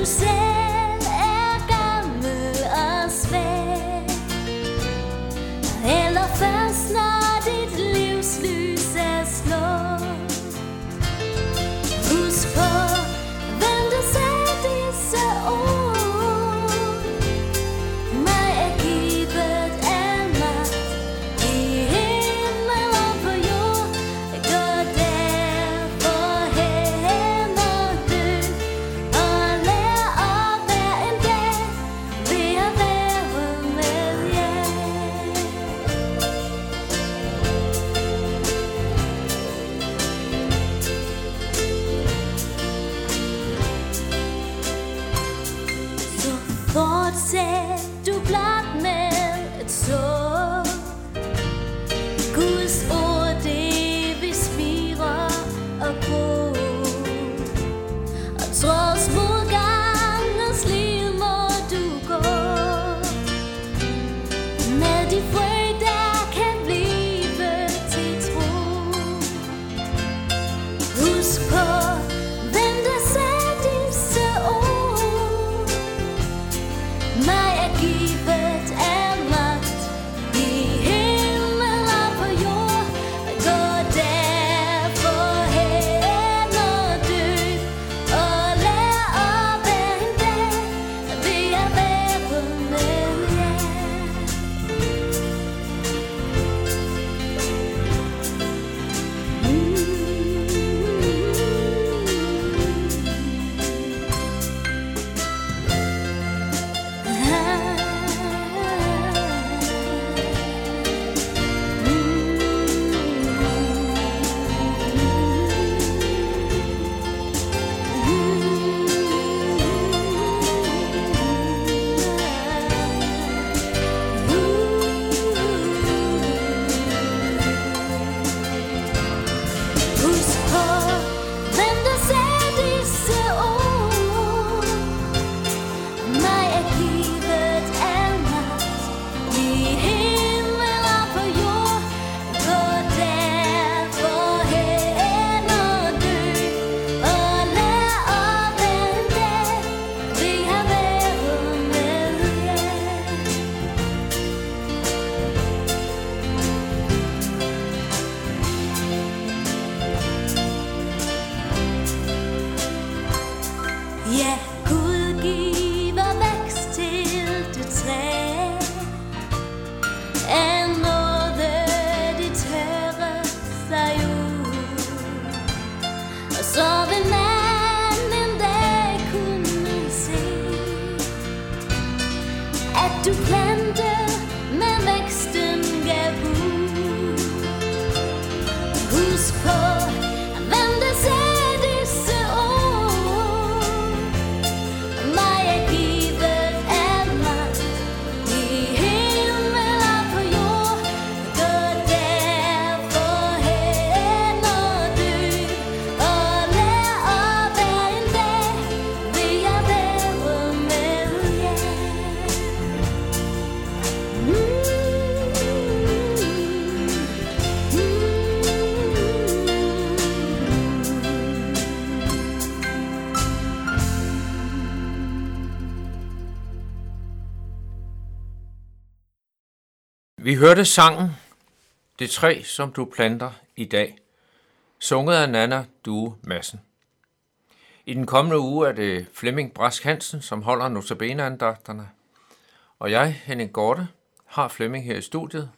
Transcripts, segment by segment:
Når du Vi hørte sangen Det træ, som du planter i dag, sunget af Nana Due Madsen. I den kommende uge er det Flemming Brask Hansen, som holder notabeneandagterne. Og jeg, Henning Gorte, har Flemming her i studiet.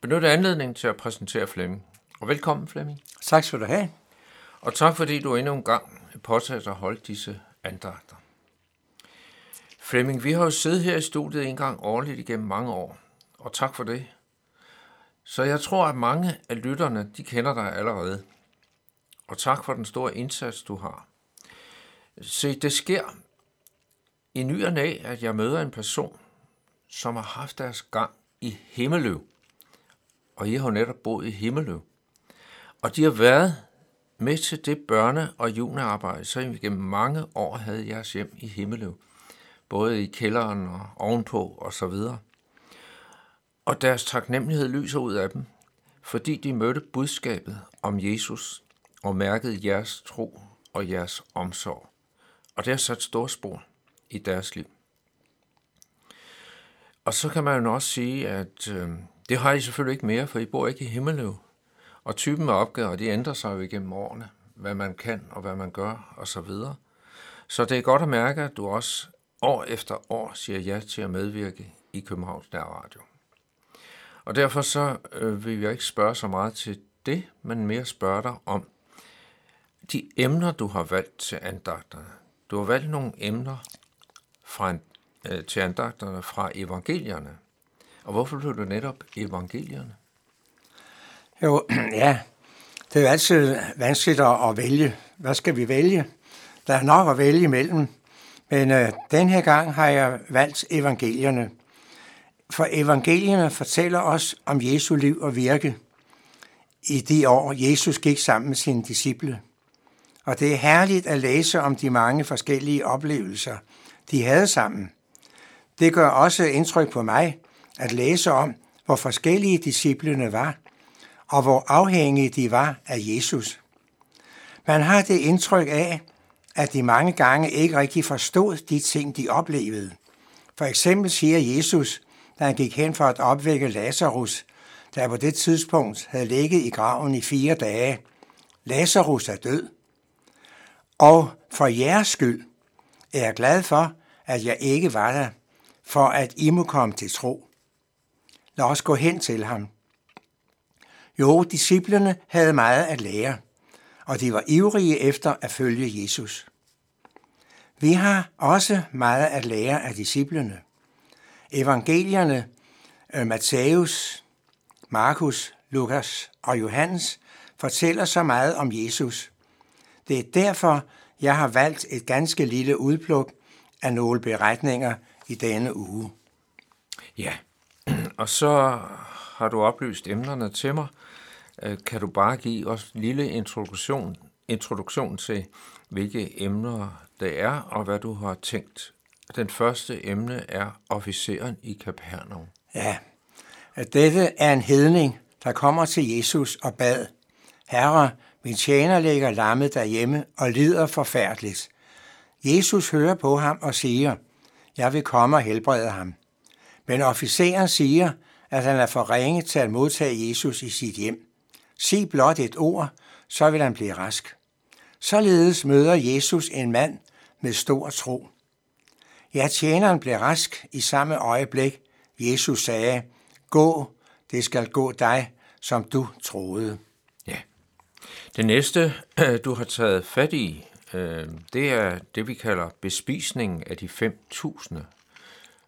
Benyt anledningen til at præsentere Flemming. Og velkommen Flemming. Tak skal du have. Og tak fordi du endnu en gang påtager dig at holde disse andagter. Flemming, vi har jo siddet her i studiet en gang årligt igennem mange år, og tak for det. Så jeg tror, at mange af lytterne, de kender dig allerede. Og tak for den store indsats, du har. Se, det sker i ny og næ, at jeg møder en person, som har haft deres gang i Himmeløv. Og I har jo netop boet i Himmeløv. Og de har været med til det børne- og juniorarbejde, så I gennem mange år havde jeres hjem i Himmeløv. Både i kælderen og ovenpå og så videre. Og deres taknemmelighed lyser ud af dem, fordi de mødte budskabet om Jesus og mærkede jeres tro og jeres omsorg. Og det har sat store spor i deres liv. Og så kan man jo også sige, at øh, det har I selvfølgelig ikke mere, for I bor ikke i Himmeløv. Og typen af opgaver, de ændrer sig jo igennem årene, hvad man kan og hvad man gør og så videre. Så det er godt at mærke, at du også år efter år siger ja til at medvirke i Københavns Radio. Og derfor så øh, vil jeg ikke spørge så meget til det, men mere spørge dig om de emner, du har valgt til andagterne. Du har valgt nogle emner fra øh, til andagterne fra evangelierne. Og hvorfor blev det netop evangelierne? Jo, ja, det er jo altid vanskeligt at vælge. Hvad skal vi vælge? Der er nok at vælge imellem. Men øh, den her gang har jeg valgt evangelierne. For evangelierne fortæller os om Jesu liv og virke i de år, Jesus gik sammen med sine disciple. Og det er herligt at læse om de mange forskellige oplevelser, de havde sammen. Det gør også indtryk på mig at læse om, hvor forskellige disciplene var, og hvor afhængige de var af Jesus. Man har det indtryk af, at de mange gange ikke rigtig forstod de ting, de oplevede. For eksempel siger Jesus, da han gik hen for at opvække Lazarus, der på det tidspunkt havde ligget i graven i fire dage. Lazarus er død. Og for jeres skyld er jeg glad for, at jeg ikke var der, for at I må komme til tro. Lad os gå hen til ham. Jo, disciplerne havde meget at lære, og de var ivrige efter at følge Jesus. Vi har også meget at lære af disciplene. Evangelierne, øh, Matthæus, Markus, Lukas og Johannes fortæller så meget om Jesus. Det er derfor, jeg har valgt et ganske lille udpluk af nogle beretninger i denne uge. Ja, og så har du oplyst emnerne til mig. Øh, kan du bare give os en lille introduktion, introduktion til, hvilke emner det er, og hvad du har tænkt? Den første emne er officeren i Kapernaum. Ja, at dette er en hedning, der kommer til Jesus og bad. Herre, min tjener ligger lammet derhjemme og lider forfærdeligt. Jesus hører på ham og siger, jeg vil komme og helbrede ham. Men officeren siger, at han er for ringe til at modtage Jesus i sit hjem. Sig blot et ord, så vil han blive rask. Således møder Jesus en mand med stor tro. Ja, tjeneren blev rask i samme øjeblik. Jesus sagde, gå, det skal gå dig, som du troede. Ja. Det næste, du har taget fat i, øh, det er det, vi kalder bespisningen af de 5.000.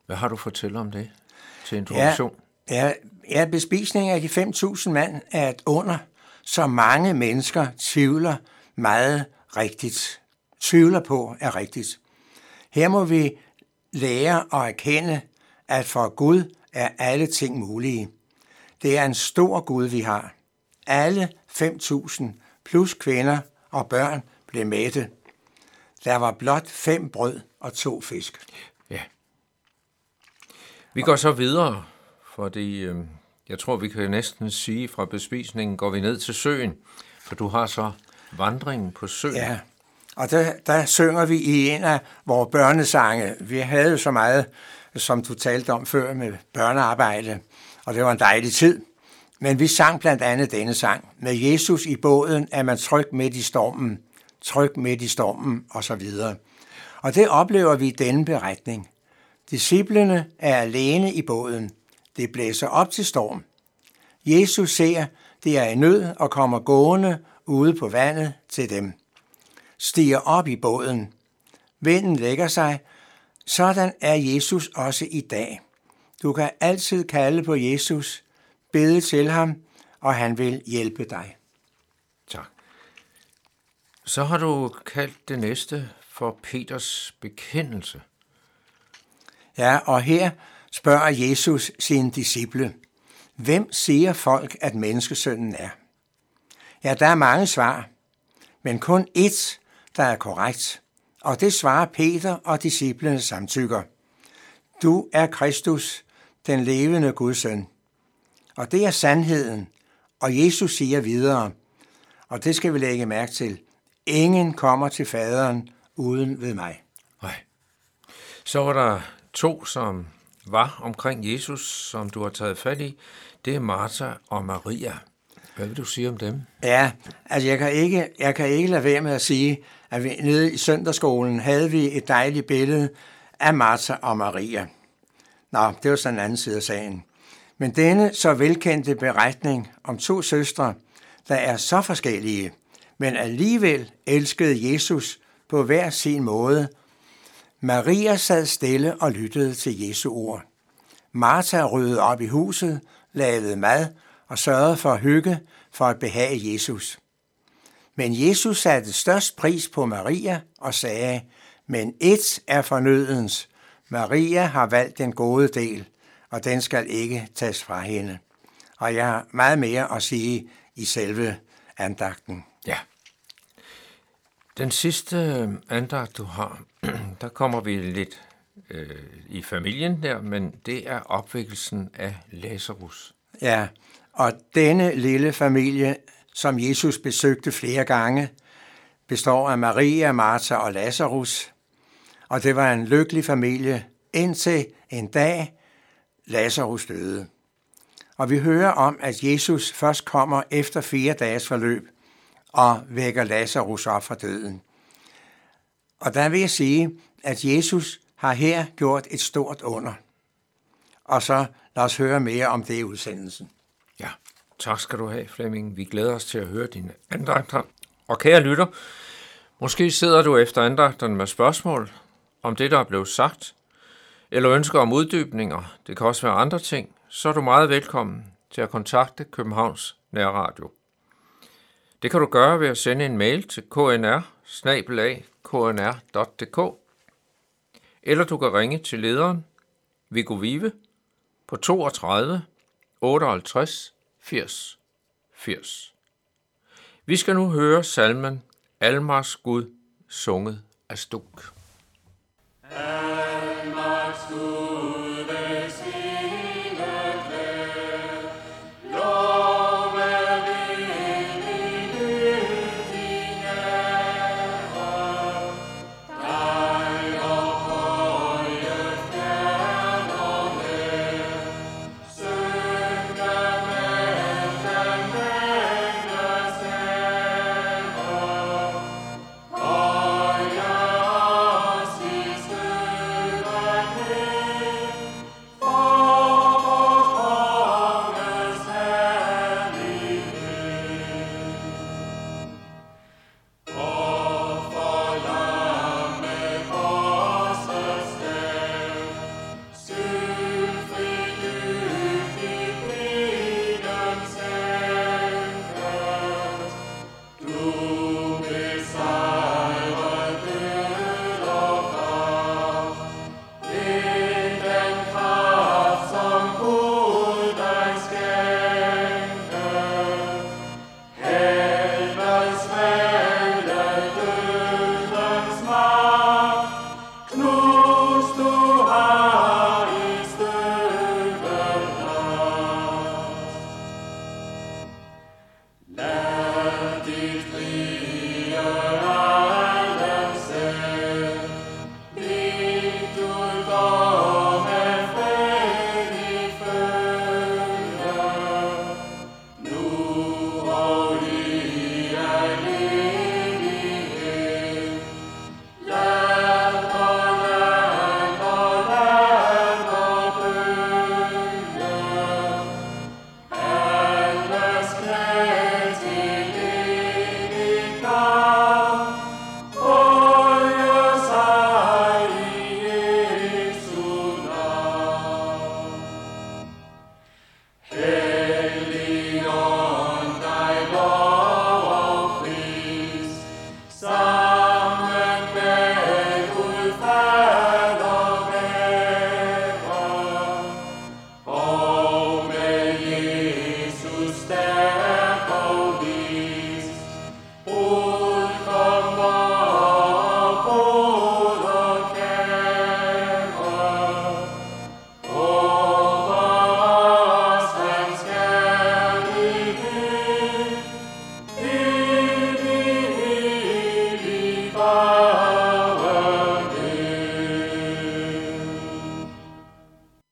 Hvad har du fortælle om det til introduktion? Ja, ja bespisningen af de 5.000 mand er et under, så mange mennesker tvivler meget rigtigt. Tvivler på er rigtigt. Her må vi lære og erkende, at for Gud er alle ting mulige. Det er en stor Gud, vi har. Alle 5.000 plus kvinder og børn blev mætte. Der var blot fem brød og to fisk. Ja. Vi går så videre, fordi øh, jeg tror, vi kan næsten sige, fra bespisningen går vi ned til søen, for du har så vandringen på søen. Ja, og der, der synger vi i en af vores børnesange. Vi havde jo så meget, som du talte om før, med børnearbejde, og det var en dejlig tid. Men vi sang blandt andet denne sang. Med Jesus i båden er man tryg midt i stormen, tryg midt i stormen osv. Og det oplever vi i denne beretning. Disciplene er alene i båden. Det blæser op til storm. Jesus ser, det er i nød og kommer gående ude på vandet til dem stiger op i båden. Vinden lægger sig. Sådan er Jesus også i dag. Du kan altid kalde på Jesus, bede til ham, og han vil hjælpe dig. Tak. Så har du kaldt det næste for Peters bekendelse. Ja, og her spørger Jesus sine disciple, hvem siger folk, at menneskesønnen er? Ja, der er mange svar, men kun ét der er korrekt, og det svarer Peter og disciplene samtykker. Du er Kristus, den levende Guds søn. Og det er sandheden, og Jesus siger videre, og det skal vi lægge mærke til, ingen kommer til faderen uden ved mig. Så var der to, som var omkring Jesus, som du har taget fat i. Det er Martha og Maria. Hvad vil du sige om dem? Ja, altså jeg kan ikke, jeg kan ikke lade være med at sige, at vi, nede i søndagsskolen havde vi et dejligt billede af Martha og Maria. Nå, det var sådan en anden side af sagen. Men denne så velkendte beretning om to søstre, der er så forskellige, men alligevel elskede Jesus på hver sin måde. Maria sad stille og lyttede til Jesu ord. Martha ryddede op i huset, lavede mad og sørgede for hygge for at behage Jesus. Men Jesus satte størst pris på Maria og sagde, men et er fornødens. Maria har valgt den gode del, og den skal ikke tages fra hende. Og jeg har meget mere at sige i selve andagten. Ja. Den sidste andagt, du har, der kommer vi lidt øh, i familien der, men det er opvækkelsen af Lazarus. Ja, og denne lille familie, som Jesus besøgte flere gange, består af Maria, Martha og Lazarus. Og det var en lykkelig familie, indtil en dag Lazarus døde. Og vi hører om, at Jesus først kommer efter fire dages forløb og vækker Lazarus op fra døden. Og der vil jeg sige, at Jesus har her gjort et stort under. Og så lad os høre mere om det i udsendelsen. Tak skal du have, Flemming. Vi glæder os til at høre dine andagter. Og kære lytter, måske sidder du efter andagterne med spørgsmål om det, der er blevet sagt, eller ønsker om uddybninger, det kan også være andre ting, så er du meget velkommen til at kontakte Københavns Nærradio. Det kan du gøre ved at sende en mail til knr knr.dk eller du kan ringe til lederen Viggo Vive på 32 58 80 80. Vi skal nu høre salmen Almars Gud sunget af Stuk. Almars Gud